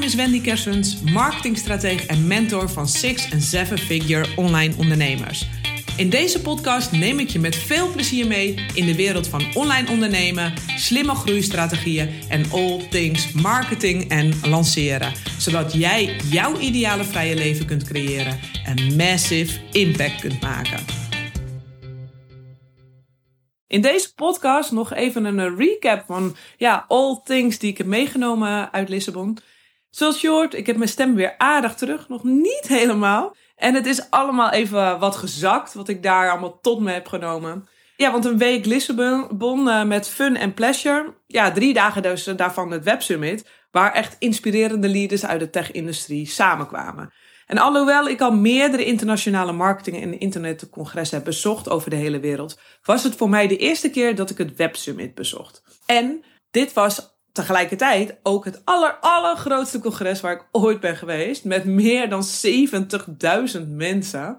naam is Wendy Kersens, marketingstratege en mentor van six- en seven-figure online ondernemers. In deze podcast neem ik je met veel plezier mee in de wereld van online ondernemen, slimme groeistrategieën en all things marketing en lanceren. Zodat jij jouw ideale vrije leven kunt creëren en massive impact kunt maken. In deze podcast nog even een recap van ja, all things die ik heb meegenomen uit Lissabon. Zoals je ik heb mijn stem weer aardig terug. Nog niet helemaal. En het is allemaal even wat gezakt, wat ik daar allemaal tot me heb genomen. Ja, want een week Lissabon uh, met fun en pleasure. Ja, drie dagen dus daarvan het Web Summit. Waar echt inspirerende leaders uit de tech-industrie samenkwamen. En alhoewel ik al meerdere internationale marketing- en internetcongressen heb bezocht over de hele wereld, was het voor mij de eerste keer dat ik het Web Summit bezocht. En dit was tegelijkertijd ook het aller, allergrootste congres waar ik ooit ben geweest. Met meer dan 70.000 mensen.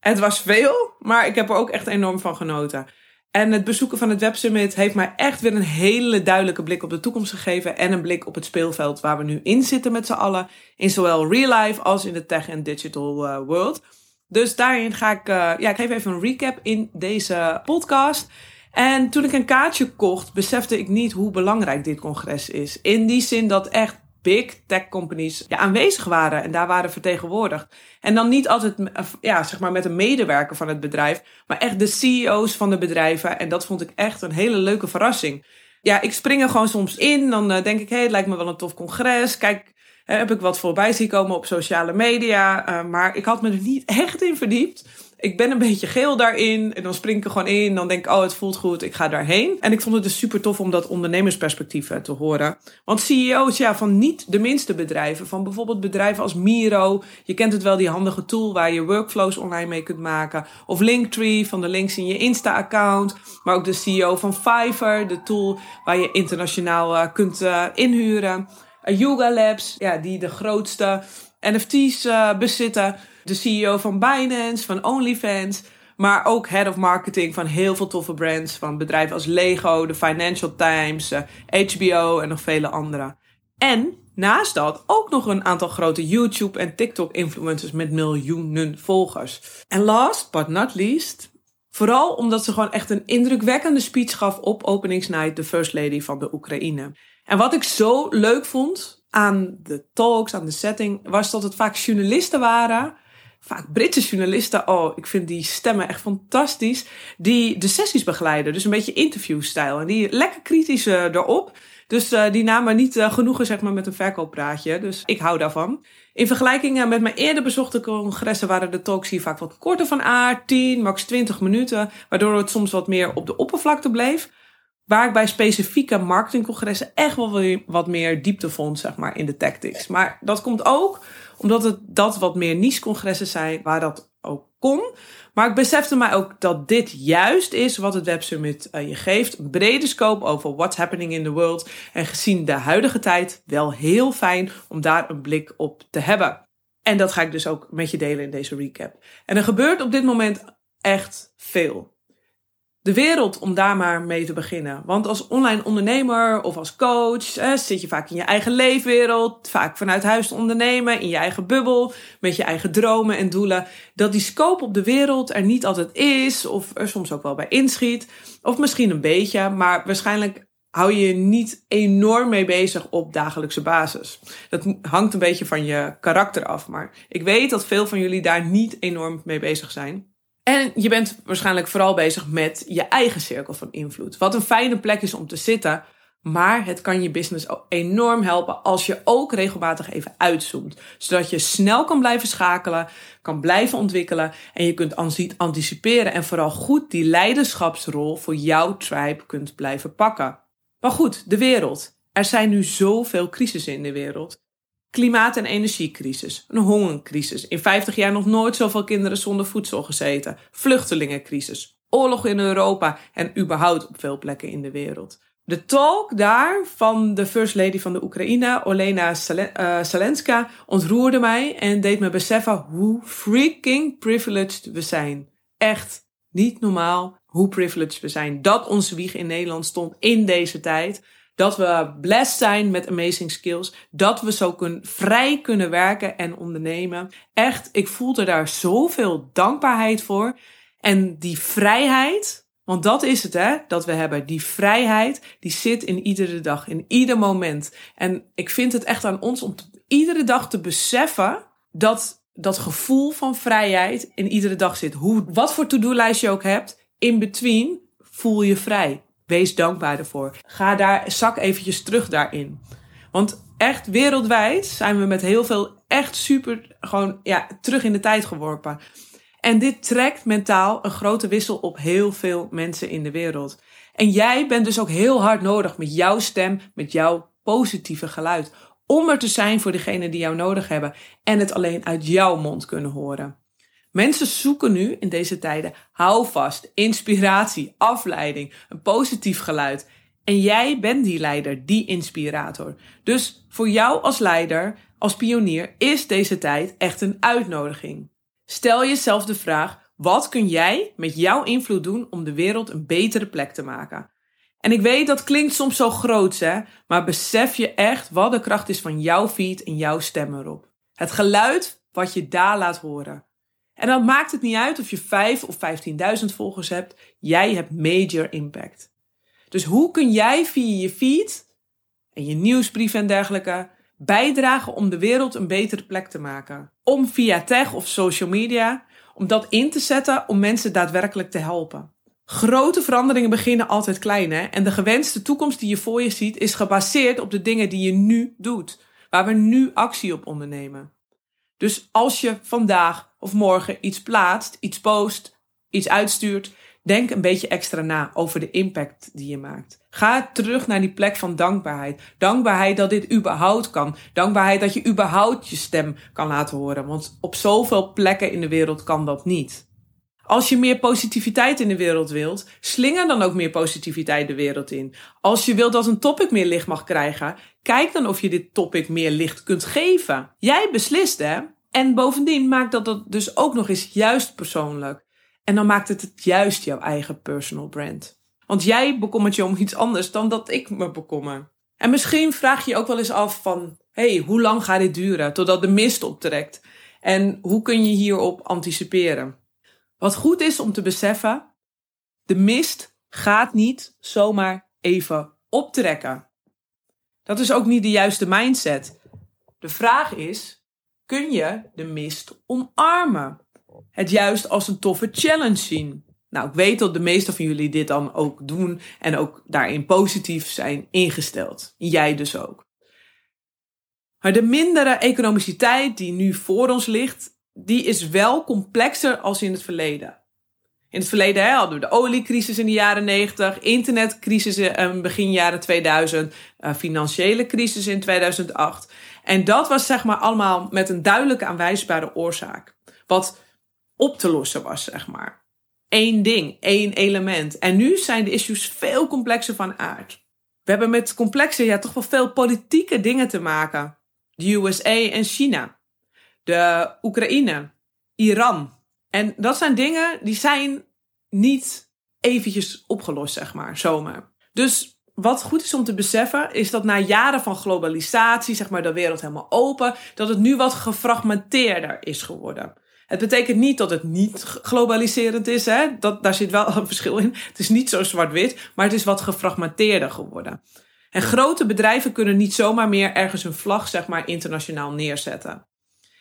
Het was veel, maar ik heb er ook echt enorm van genoten. En het bezoeken van het Web Summit heeft mij echt weer een hele duidelijke blik op de toekomst gegeven. En een blik op het speelveld waar we nu in zitten met z'n allen. In zowel real life als in de tech en digital uh, world. Dus daarin ga ik, uh, ja, ik geef even een recap in deze podcast. En toen ik een kaartje kocht, besefte ik niet hoe belangrijk dit congres is. In die zin dat echt big tech companies ja, aanwezig waren en daar waren vertegenwoordigd. En dan niet altijd ja, zeg maar met een medewerker van het bedrijf, maar echt de CEO's van de bedrijven. En dat vond ik echt een hele leuke verrassing. Ja, ik spring er gewoon soms in. Dan uh, denk ik, hé, hey, het lijkt me wel een tof congres. Kijk, heb ik wat voorbij zien komen op sociale media. Maar ik had me er niet echt in verdiept ik ben een beetje geel daarin. En dan spring ik er gewoon in. Dan denk ik, oh, het voelt goed. Ik ga daarheen. En ik vond het dus super tof om dat ondernemersperspectief te horen. Want CEO's ja, van niet de minste bedrijven. Van bijvoorbeeld bedrijven als Miro. Je kent het wel, die handige tool waar je workflows online mee kunt maken. Of Linktree van de links in je Insta-account. Maar ook de CEO van Fiverr. De tool waar je internationaal uh, kunt uh, inhuren. Uh, Yoga Labs, ja, die de grootste NFT's bezitten de CEO van Binance, van OnlyFans. Maar ook head of marketing van heel veel toffe brands. Van bedrijven als Lego, de Financial Times, HBO eh, en nog vele andere. En naast dat ook nog een aantal grote YouTube en TikTok influencers met miljoenen volgers. En last but not least, vooral omdat ze gewoon echt een indrukwekkende speech gaf op openingsnight, de First Lady van de Oekraïne. En wat ik zo leuk vond aan de talks, aan de setting, was dat het vaak journalisten waren vaak Britse journalisten. Oh, ik vind die stemmen echt fantastisch. Die de sessies begeleiden. Dus een beetje interviewstijl. En die lekker kritisch uh, erop. Dus uh, die namen niet uh, genoegen zeg maar, met een verkooppraatje. Dus ik hou daarvan. In vergelijking met mijn eerder bezochte congressen waren de talks hier vaak wat korter van aard. 10, max 20 minuten. Waardoor het soms wat meer op de oppervlakte bleef. Waar ik bij specifieke marketingcongressen echt wel wat meer diepte vond, zeg maar, in de tactics. Maar dat komt ook omdat het dat wat meer niche-congressen zijn waar dat ook kon. Maar ik besefte mij ook dat dit juist is wat het Web Summit uh, je geeft. Een brede scope over what's happening in the world. En gezien de huidige tijd wel heel fijn om daar een blik op te hebben. En dat ga ik dus ook met je delen in deze recap. En er gebeurt op dit moment echt veel de wereld om daar maar mee te beginnen. Want als online ondernemer of als coach zit je vaak in je eigen leefwereld, vaak vanuit huis te ondernemen, in je eigen bubbel, met je eigen dromen en doelen. Dat die scope op de wereld er niet altijd is, of er soms ook wel bij inschiet, of misschien een beetje, maar waarschijnlijk hou je je niet enorm mee bezig op dagelijkse basis. Dat hangt een beetje van je karakter af, maar ik weet dat veel van jullie daar niet enorm mee bezig zijn. En je bent waarschijnlijk vooral bezig met je eigen cirkel van invloed. Wat een fijne plek is om te zitten. Maar het kan je business enorm helpen als je ook regelmatig even uitzoomt. Zodat je snel kan blijven schakelen, kan blijven ontwikkelen en je kunt anticiperen en vooral goed die leiderschapsrol voor jouw tribe kunt blijven pakken. Maar goed, de wereld. Er zijn nu zoveel crisissen in de wereld. Klimaat- en energiecrisis, een hongercrisis, in 50 jaar nog nooit zoveel kinderen zonder voedsel gezeten, vluchtelingencrisis, oorlog in Europa en überhaupt op veel plekken in de wereld. De talk daar van de First Lady van de Oekraïne, Olena eh, Zelenska, ontroerde mij en deed me beseffen hoe freaking privileged we zijn. Echt niet normaal hoe privileged we zijn. Dat onze wieg in Nederland stond in deze tijd Dat we blessed zijn met amazing skills. Dat we zo kun, vrij kunnen werken en ondernemen. Echt, ik voelde daar zoveel dankbaarheid voor. En die vrijheid, want dat is het hè, dat we hebben. Die vrijheid, die zit in iedere dag, in ieder moment. En ik vind het echt aan ons om iedere dag te beseffen dat dat gevoel van vrijheid in iedere dag zit. Hoe, wat voor to-do-lijst je ook hebt, in between voel je vrij. Wees dankbaar ervoor. Ga daar, zak eventjes terug daarin. Want echt wereldwijd zijn we met heel veel echt super gewoon ja, terug in de tijd geworpen. En dit trekt mentaal een grote wissel op heel veel mensen in de wereld. En jij bent dus ook heel hard nodig met jouw stem, met jouw positieve geluid. Om er te zijn voor degenen die jou nodig hebben en het alleen uit jouw mond kunnen horen. Mensen zoeken nu in deze tijden houvast, inspiratie, afleiding, een positief geluid. En jij bent die leider, die inspirator. Dus voor jou als leider, als pionier, is deze tijd echt een uitnodiging. Stel jezelf de vraag: wat kun jij met jouw invloed doen om de wereld een betere plek te maken? En ik weet dat klinkt soms zo groot, hè, maar besef je echt wat de kracht is van jouw feed en jouw stem erop. Het geluid wat je daar laat horen. En dan maakt het niet uit of je 5 of 15.000 volgers hebt, jij hebt major impact. Dus hoe kun jij via je feed en je nieuwsbrief en dergelijke bijdragen om de wereld een betere plek te maken? Om via tech of social media, om dat in te zetten om mensen daadwerkelijk te helpen. Grote veranderingen beginnen altijd klein hè? en de gewenste toekomst die je voor je ziet is gebaseerd op de dingen die je nu doet, waar we nu actie op ondernemen. Dus als je vandaag of morgen iets plaatst, iets post, iets uitstuurt, denk een beetje extra na over de impact die je maakt. Ga terug naar die plek van dankbaarheid. Dankbaarheid dat dit überhaupt kan. Dankbaarheid dat je überhaupt je stem kan laten horen. Want op zoveel plekken in de wereld kan dat niet. Als je meer positiviteit in de wereld wilt, slinger dan ook meer positiviteit de wereld in. Als je wilt dat een topic meer licht mag krijgen, kijk dan of je dit topic meer licht kunt geven. Jij beslist hè. En bovendien maakt dat dat dus ook nog eens juist persoonlijk. En dan maakt het het juist jouw eigen personal brand. Want jij bekommert je om iets anders dan dat ik me bekommer. En misschien vraag je je ook wel eens af van, hey, hoe lang gaat dit duren totdat de mist optrekt? En hoe kun je hierop anticiperen? Wat goed is om te beseffen, de mist gaat niet zomaar even optrekken. Dat is ook niet de juiste mindset. De vraag is, kun je de mist omarmen? Het juist als een toffe challenge zien. Nou, ik weet dat de meeste van jullie dit dan ook doen en ook daarin positief zijn ingesteld. Jij dus ook. Maar de mindere economiciteit die nu voor ons ligt, die is wel complexer als in het verleden. In het verleden hadden we de oliecrisis in de jaren 90, internetcrisis in begin jaren 2000, uh, financiële crisis in 2008. En dat was zeg maar allemaal met een duidelijke aanwijsbare oorzaak. Wat op te lossen was, zeg maar. Eén ding, één element. En nu zijn de issues veel complexer van aard. We hebben met complexe, ja, toch wel veel politieke dingen te maken. De USA en China de Oekraïne, Iran. En dat zijn dingen die zijn niet eventjes opgelost, zeg maar, zomaar. Dus wat goed is om te beseffen, is dat na jaren van globalisatie, zeg maar de wereld helemaal open, dat het nu wat gefragmenteerder is geworden. Het betekent niet dat het niet globaliserend is, hè? Dat, daar zit wel een verschil in. Het is niet zo zwart-wit, maar het is wat gefragmenteerder geworden. En grote bedrijven kunnen niet zomaar meer ergens een vlag, zeg maar, internationaal neerzetten.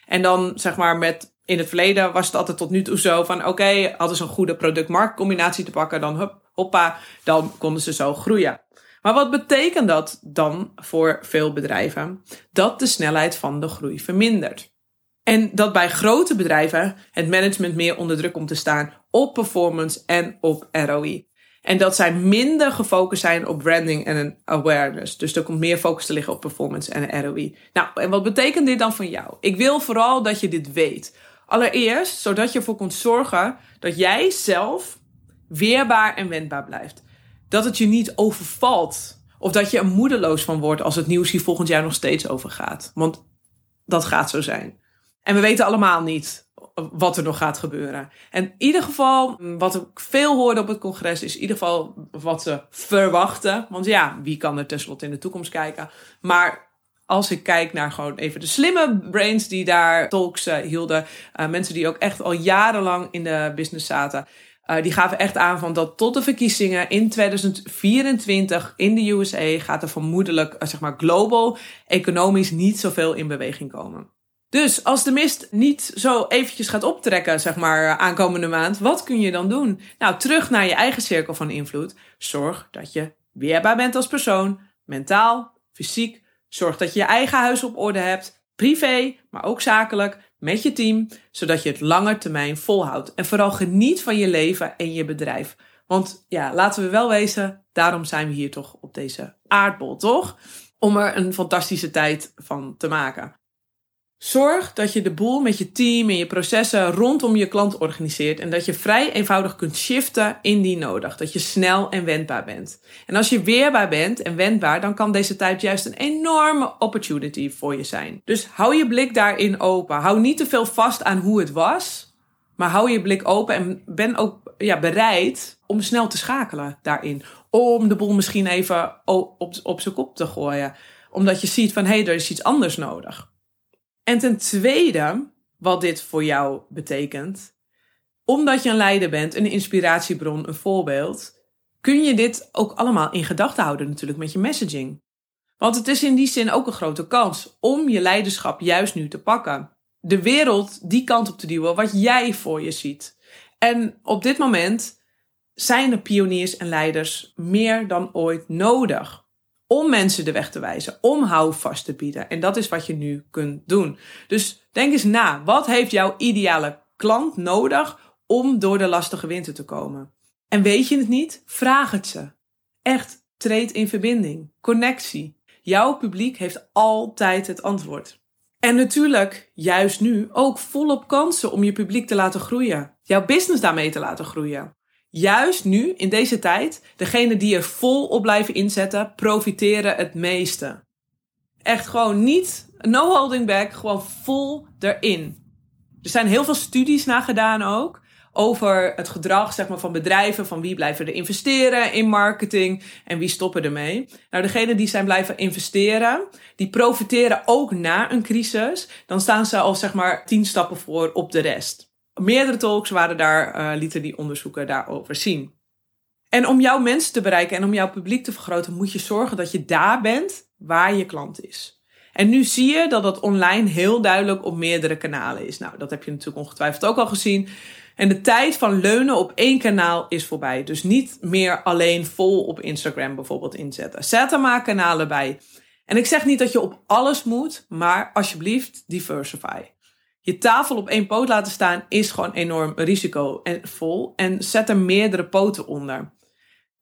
En dan zeg maar met in het verleden was het altijd tot nu toe zo van oké, hadden ze een goede product-markt combinatie te pakken, dan hup, hoppa, dan konden ze zo groeien. Maar wat betekent dat dan voor veel bedrijven? Dat de snelheid van de groei vermindert. En dat bij grote bedrijven het management meer onder druk komt te staan op performance en op ROI. En dat zij minder gefocust zijn op branding en awareness. Dus er komt meer focus te liggen op performance en ROI. Nou, en wat betekent dit dan van jou? Ik wil vooral dat je dit weet. Allereerst, zodat je ervoor kunt zorgen dat jij zelf weerbaar en wendbaar blijft. Dat het je niet overvalt. Of dat je er moedeloos van wordt als het nieuws hier volgend jaar nog steeds over gaat. Want dat gaat zo zijn. En we weten allemaal niet wat er nog gaat gebeuren. En in ieder geval, wat ik veel hoorde op het congres, is in ieder geval wat ze verwachten. Want ja, wie kan er tenslotte in de toekomst kijken? Maar als ik kijk naar gewoon even de slimme brains die daar talks uh, hielden, uh, mensen die ook echt al jarenlang in de business zaten, uh, die gaven echt aan van dat tot de verkiezingen in 2024 in de USA gaat er vermoedelijk, zeg maar, global economisch niet zoveel in beweging komen. Dus als de mist niet zo eventjes gaat optrekken, zeg maar, aankomende maand, wat kun je dan doen? Nou, terug naar je eigen cirkel van invloed. Zorg dat je weerbaar bent als persoon, mentaal, fysiek. Zorg dat je je eigen huis op orde hebt, privé, maar ook zakelijk, met je team, zodat je het langer termijn volhoudt. En vooral geniet van je leven en je bedrijf. Want ja, laten we wel wezen, daarom zijn we hier toch op deze aardbol, toch? Om er een fantastische tijd van te maken. Zorg dat je de boel met je team en je processen rondom je klant organiseert en dat je vrij eenvoudig kunt shiften indien nodig. Dat je snel en wendbaar bent. En als je weerbaar bent en wendbaar, dan kan deze tijd juist een enorme opportunity voor je zijn. Dus hou je blik daarin open. Hou niet te veel vast aan hoe het was, maar hou je blik open en ben ook ja, bereid om snel te schakelen daarin. Om de boel misschien even op, op zijn kop te gooien. Omdat je ziet van hé, hey, er is iets anders nodig. En ten tweede, wat dit voor jou betekent, omdat je een leider bent, een inspiratiebron, een voorbeeld, kun je dit ook allemaal in gedachten houden natuurlijk met je messaging. Want het is in die zin ook een grote kans om je leiderschap juist nu te pakken. De wereld die kant op te duwen wat jij voor je ziet. En op dit moment zijn er pioniers en leiders meer dan ooit nodig om mensen de weg te wijzen, om houvast te bieden. En dat is wat je nu kunt doen. Dus denk eens na, wat heeft jouw ideale klant nodig om door de lastige winter te komen? En weet je het niet? Vraag het ze. Echt, treed in verbinding, connectie. Jouw publiek heeft altijd het antwoord. En natuurlijk, juist nu, ook volop kansen om je publiek te laten groeien. Jouw business daarmee te laten groeien juist nu, in deze tijd, degene die er vol op blijven inzetten, profiteren het meeste. Echt gewoon niet, no holding back, gewoon vol erin. Er zijn heel veel studies naar gedaan ook over het gedrag zeg maar, van bedrijven, van wie blijven er investeren in marketing en wie stoppen ermee. Nou, degene die zijn blijven investeren, die profiteren ook na een crisis. Dan staan ze al zeg maar tien stappen voor op de rest meerdere talks waren daar, uh, lieten die onderzoeken daarover zien. En om jouw mensen te bereiken en om jouw publiek te vergroten, moet je zorgen dat je daar bent waar je klant is. En nu zie je dat dat online heel duidelijk op meerdere kanalen is. Nou, dat heb je natuurlijk ongetwijfeld ook al gezien. En de tijd van leunen op één kanaal is voorbij. Dus niet meer alleen vol op Instagram bijvoorbeeld inzetten. Zet er maar kanalen bij. En ik zeg niet dat je op alles moet, maar alsjeblieft diversify je tafel op één poot laten staan is gewoon enorm risicovol. En zet er meerdere poten onder.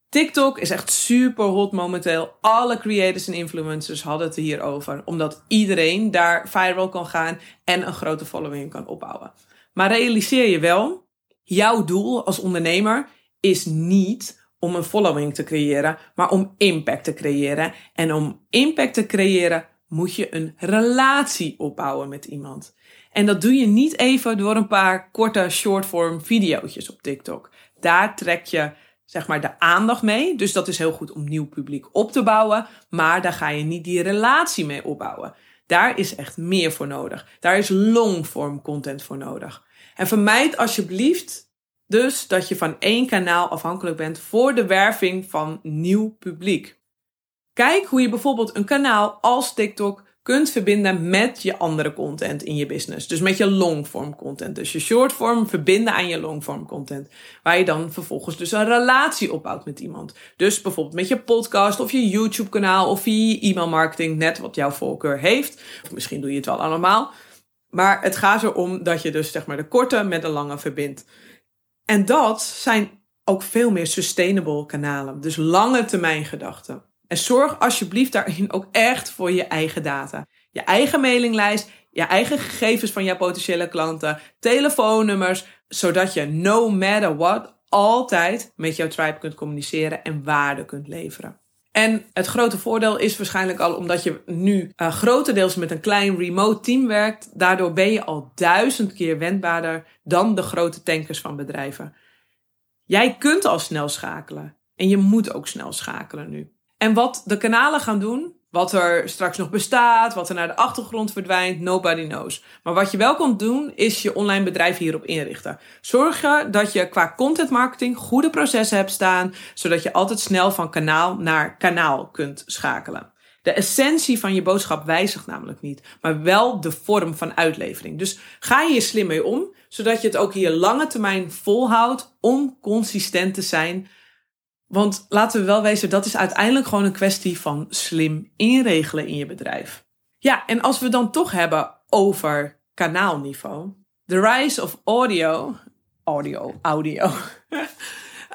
TikTok is echt super hot momenteel. Alle creators en influencers hadden het hierover. Omdat iedereen daar viral kan gaan en een grote following kan opbouwen. Maar realiseer je wel, jouw doel als ondernemer is niet om een following te creëren, maar om impact te creëren. En om impact te creëren moet je een relatie opbouwen met iemand. En dat doe je niet even door een paar korte shortform video's op TikTok. Daar trek je zeg maar de aandacht mee. Dus dat is heel goed om nieuw publiek op te bouwen. Maar daar ga je niet die relatie mee opbouwen. Daar is echt meer voor nodig. Daar is longform content voor nodig. En vermijd alsjeblieft dus dat je van één kanaal afhankelijk bent voor de werving van nieuw publiek. Kijk hoe je bijvoorbeeld een kanaal als TikTok kunt verbinden met je andere content in je business. Dus met je longform content. Dus je shortform verbinden aan je longform content. Waar je dan vervolgens dus een relatie opbouwt met iemand. Dus bijvoorbeeld met je podcast of je YouTube kanaal of je e-mail marketing. Net wat jouw voorkeur heeft. Misschien doe je het wel allemaal. Maar het gaat erom dat je dus zeg maar de korte met de lange verbindt. En dat zijn ook veel meer sustainable kanalen. Dus lange termijn gedachten. En zorg alsjeblieft daarin ook echt voor je eigen data. Je eigen mailinglijst, je eigen gegevens van jouw potentiële klanten, telefoonnummers, zodat je no matter what altijd met jouw tribe kunt communiceren en waarde kunt leveren. En het grote voordeel is waarschijnlijk al omdat je nu uh, grotendeels met een klein remote team werkt. Daardoor ben je al duizend keer wendbaarder dan de grote tankers van bedrijven. Jij kunt al snel schakelen. En je moet ook snel schakelen nu. En wat de kanalen gaan doen, wat er straks nog bestaat, wat er naar de achtergrond verdwijnt, nobody knows. Maar wat je wel kunt doen, is je online bedrijf hierop inrichten. Zorg dat je qua content marketing goede processen hebt staan, zodat je altijd snel van kanaal naar kanaal kunt schakelen. De essentie van je boodschap wijzigt namelijk niet, maar wel de vorm van uitlevering. Dus ga je hier slim mee om, zodat je het ook hier lange termijn volhoudt om consistent te zijn want laten we wel wezen, dat is uiteindelijk gewoon een kwestie van slim inregelen in je bedrijf. Ja, en als we dan toch hebben over kanaalniveau. The rise of audio. Audio, audio.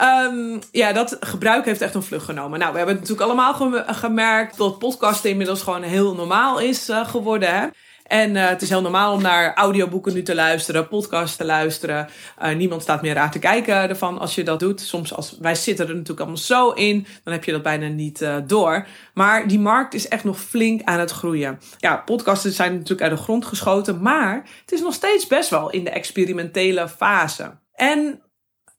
um, ja, dat gebruik heeft echt een vlucht genomen. Nou, we hebben natuurlijk allemaal gemerkt dat podcasten inmiddels gewoon heel normaal is uh, geworden. Hè? En uh, het is heel normaal om naar audioboeken nu te luisteren, podcasts te luisteren. Uh, niemand staat meer raar te kijken ervan als je dat doet. Soms als wij zitten er natuurlijk allemaal zo in, dan heb je dat bijna niet uh, door. Maar die markt is echt nog flink aan het groeien. Ja, podcasts zijn natuurlijk uit de grond geschoten, maar het is nog steeds best wel in de experimentele fase. En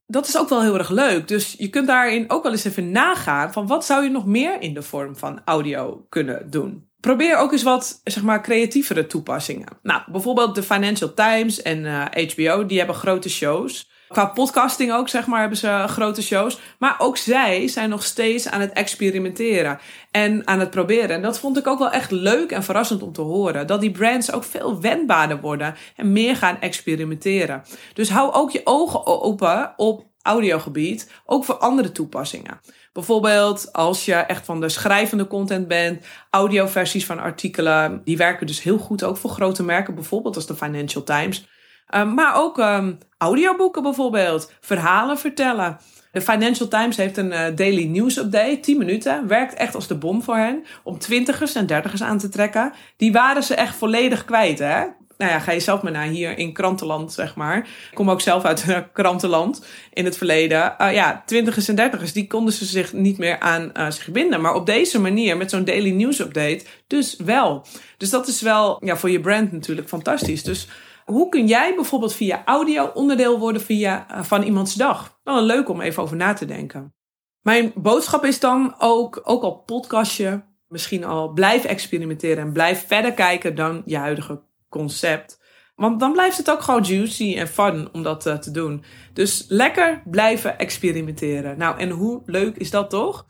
dat is ook wel heel erg leuk. Dus je kunt daarin ook wel eens even nagaan van wat zou je nog meer in de vorm van audio kunnen doen. Probeer ook eens wat zeg maar, creatievere toepassingen. Nou, bijvoorbeeld de Financial Times en uh, eh, HBO, die hebben grote shows. Qua podcasting ook, zeg maar, hebben ze grote shows. Maar ook zij zijn nog steeds aan het experimenteren en aan het proberen. En dat vond ik ook wel echt leuk en verrassend om te horen. Dat die brands ook veel wendbaarder worden en meer gaan experimenteren. Dus hou ook je ogen open op audiogebied, ook voor andere toepassingen. Bijvoorbeeld als je echt van de schrijvende content bent, audioversies van artikelen, die werken dus heel goed ook voor grote merken, bijvoorbeeld als de Financial Times. Um, maar ook um, audioboeken bijvoorbeeld, verhalen vertellen. De Financial Times heeft een uh, daily news update, 10 minuten. Werkt echt als de bom voor hen. Om twintigers en dertigers aan te trekken. Die waren ze echt volledig kwijt. Hè? Nou ja, ga je zelf maar naar hier in krantenland, zeg maar. Ik kom ook zelf uit krantenland in het verleden. Uh, ja, twintigers en dertigers, die konden ze zich niet meer aan uh, zich binden. Maar op deze manier, met zo'n daily news update, dus wel. Dus dat is wel ja, voor je brand natuurlijk fantastisch. Dus hoe kun jij bijvoorbeeld via audio onderdeel worden via, van iemands dag? Wel leuk om even over na te denken. Mijn boodschap is dan ook, ook al podcastje, misschien al blijf experimenteren en blijf verder kijken dan je huidige concept. Want dan blijft het ook gewoon juicy en fun om dat uh, te doen. Dus lekker blijven experimenteren. Nou, en hoe leuk is dat toch?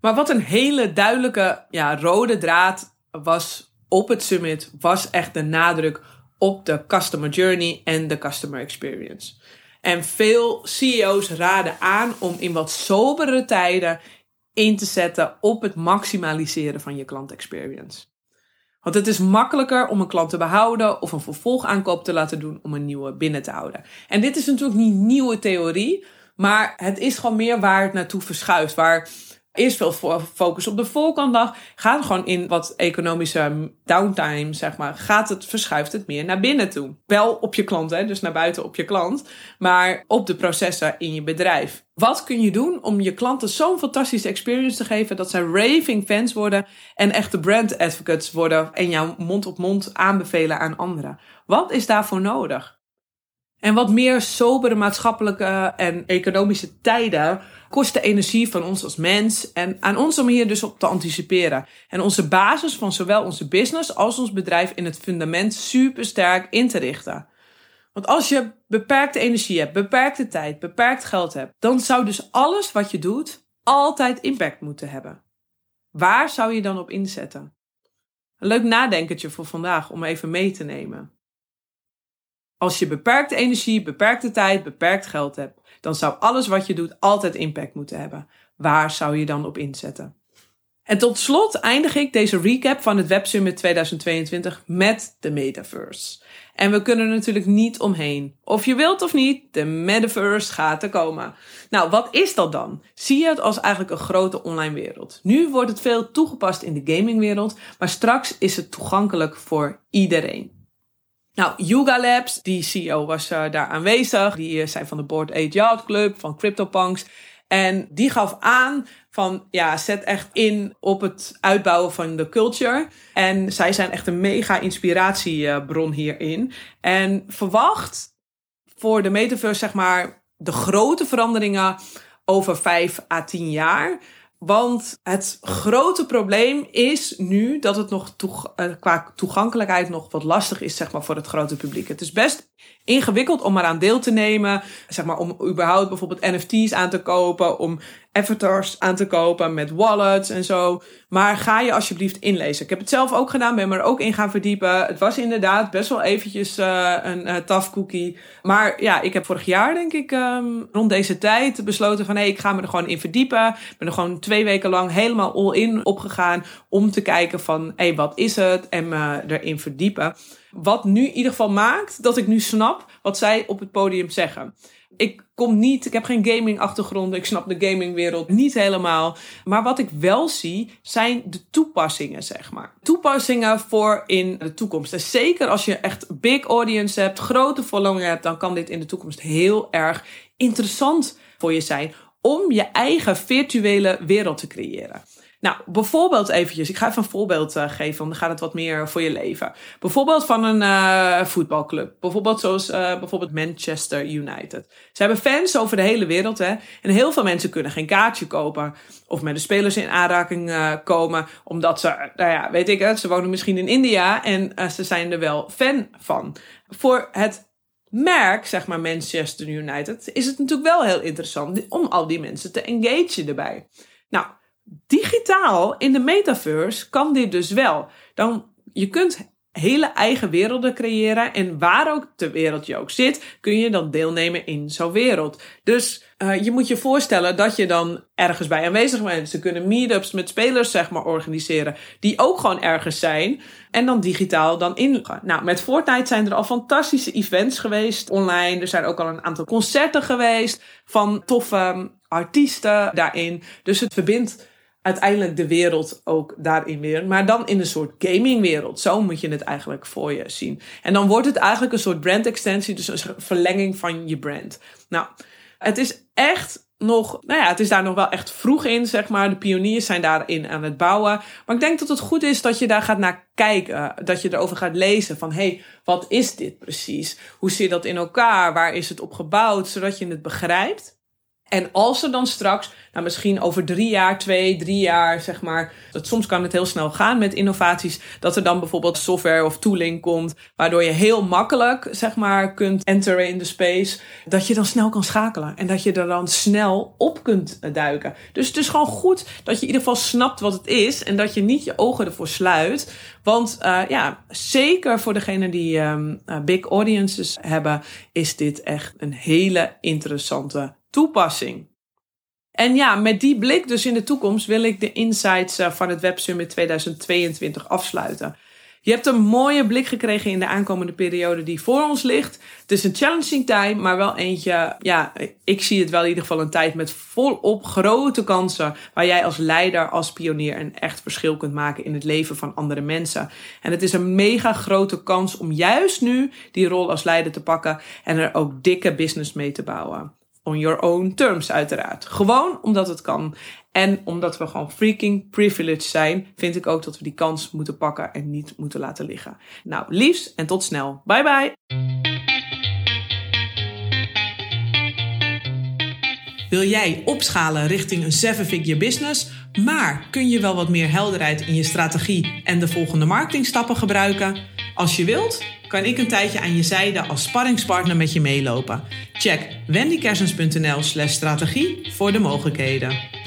Maar wat een hele duidelijke ja, rode draad was op het summit, was echt de nadruk op de customer journey en de customer experience. En veel CEO's raden aan om in wat sobere tijden in te zetten op het maximaliseren van je klantexperience. Want het is makkelijker om een klant te behouden of een vervolgaankoop te laten doen om een nieuwe binnen te houden. En dit is natuurlijk niet nieuwe theorie, maar het is gewoon meer waar het naartoe verschuift. Waar eerst veel focus op de voorkant lag, gewoon in wat economische downtime, zeg maar, gaat het, verschuift het meer naar binnen toe. Wel op je klant, hè, dus naar buiten op je klant, maar op de processen in je bedrijf. Wat kun je doen om je klanten zo'n fantastische experience te geven dat zij raving fans worden en echte brand advocates worden en jouw mond op mond aanbevelen aan anderen? Wat is daarvoor nodig? En wat meer sobere maatschappelijke en economische tijden kost de energie van ons als mens en aan ons om hier dus op te anticiperen. En onze basis van zowel onze business als ons bedrijf in het fundament super sterk in te richten. Want als je beperkte energie hebt, beperkte tijd, beperkt geld hebt, dan zou dus alles wat je doet altijd impact moeten hebben. Waar zou je dan op inzetten? Een leuk nadenkertje voor vandaag om even mee te nemen. Als je beperkte energie, beperkte tijd, beperkt geld hebt, dan zou alles wat je doet altijd impact moeten hebben. Waar zou je dan op inzetten? En tot slot eindig ik deze recap van het Web Summit 2022 met de metaverse. En we kunnen er natuurlijk niet omheen. Of je wilt of niet, de metaverse gaat er komen. Nou, wat is dat dan? Zie je het als eigenlijk een grote online wereld. Nu wordt het veel toegepast in de gamingwereld, maar straks is het toegankelijk voor iedereen. Nou, Yuga Labs, die CEO was uh, daar aanwezig. Die uh, zijn van de Board 8 Yacht Club, van CryptoPunks. En die gaf aan van ja, zet echt in op het uitbouwen van de culture. En zij zijn echt een mega inspiratiebron hierin. En verwacht voor de metaverse, zeg maar, de grote veranderingen over vijf à tien jaar. Want het grote probleem is nu dat het nog eh, qua toegankelijkheid nog wat lastig is, zeg maar, voor het grote publiek. Het is best ingewikkeld om eraan deel te nemen. Zeg maar, om überhaupt bijvoorbeeld NFT's aan te kopen, om avatars aan te kopen met wallets en zo. Maar ga je alsjeblieft inlezen. Ik heb het zelf ook gedaan, ben me er ook in gaan verdiepen. Het was inderdaad best wel eventjes uh, een uh, tough cookie. Maar ja, ik heb vorig jaar, denk ik, um, rond deze tijd besloten van hé, hey, ik ga me er gewoon in verdiepen. Ik ben er gewoon twee weken lang helemaal all in opgegaan om te kijken van hé, hey, wat is het? En me erin verdiepen. Wat nu in ieder geval maakt dat ik nu snap wat zij op het podium zeggen. Ik kom niet, ik heb geen gaming achtergrond, ik snap de gamingwereld niet helemaal. Maar wat ik wel zie, zijn de toepassingen, zeg maar. Toepassingen voor in de toekomst. En zeker als je echt big audience hebt, grote following hebt, dan kan dit in de toekomst heel erg interessant voor je zijn om je eigen virtuele wereld te creëren. Nou, bijvoorbeeld eventjes, ik ga even een voorbeeld uh, geven, want dan gaat het wat meer voor je leven. Bijvoorbeeld van een uh, voetbalclub. Bijvoorbeeld zoals uh, bijvoorbeeld Manchester United. Ze hebben fans over de hele wereld, hè. En heel veel mensen kunnen geen kaartje kopen of met de spelers in aanraking komen, omdat ze, nou ja, weet ik het, ze wonen misschien in India en ze zijn er wel fan van. Voor het merk, zeg maar Manchester United, is het natuurlijk wel heel interessant om al die mensen te engagen erbij. Nou, digitaal in de metaverse kan dit dus wel. Dan, je kunt hele eigen werelden creëren. En waar ook ter wereld je ook zit, kun je dan deelnemen in zo'n wereld. Dus uh, je moet je voorstellen dat je dan ergens bij aanwezig bent. Ze kunnen meetups met spelers zeg maar organiseren. Die ook gewoon ergens zijn. En dan digitaal dan inloggen. Nou, met Fortnite zijn er al fantastische events geweest online. Er zijn ook al een aantal concerten geweest van toffe artiesten daarin. Dus het verbindt uiteindelijk de wereld ook daarin weer. Maar dan in een soort gamingwereld. Zo moet je het eigenlijk voor je zien. En dan wordt het eigenlijk een soort brand extensie. Dus een verlenging van je brand. Nou, het is echt nog, nou ja, het is daar nog wel echt vroeg in, zeg maar. De pioniers zijn daarin aan het bouwen. Maar ik denk dat het goed is dat je daar gaat naar kijken. Dat je erover gaat lezen van, hey, wat is dit precies? Hoe zit dat in elkaar? Waar is het op gebouwd? Zodat je het begrijpt. En als er dan straks, nou misschien over drie jaar, twee, drie jaar, zeg maar, dat soms kan het heel snel gaan met innovaties, dat er dan bijvoorbeeld software of tooling komt, waardoor je heel makkelijk, zeg maar, kunt enteren in de space, dat je dan snel kan schakelen en dat je er dan snel op kunt duiken. Dus het is gewoon goed dat je in ieder geval snapt wat het is en dat je niet je ogen ervoor sluit. Want uh, ja, zeker voor degenen die um, big audiences hebben, is dit echt een hele interessante toepassing. En ja, met die blik dus in de toekomst wil ik de insights eh, van het Web Summit 2022 afsluiten. Je hebt een mooie blik gekregen in de aankomende periode die voor ons ligt. Het is een challenging time, maar wel eentje, ja, ik zie het wel in ieder geval een tijd met volop grote kansen. Waar jij als leider, als pionier een echt verschil kunt maken in het leven van andere mensen. En het is een mega grote kans om juist nu die rol als leider te pakken en er ook dikke business mee te bouwen on your own terms uiteraard. Gewoon omdat het kan. En omdat we gewoon freaking privileged zijn, vind ik ook dat we die kans moeten pakken en niet moeten laten liggen. Nou, liefs en tot snel. Bye bye. Wil jij opschalen richting een seven-figure business, maar kun je wel wat meer helderheid in je strategie en de volgende marketingstappen gebruiken? Als je wilt, kan ik een tijdje aan je zijde als sparringspartner met je meelopen. Check wendykersens.nl slash strategie voor de mogelijkheden.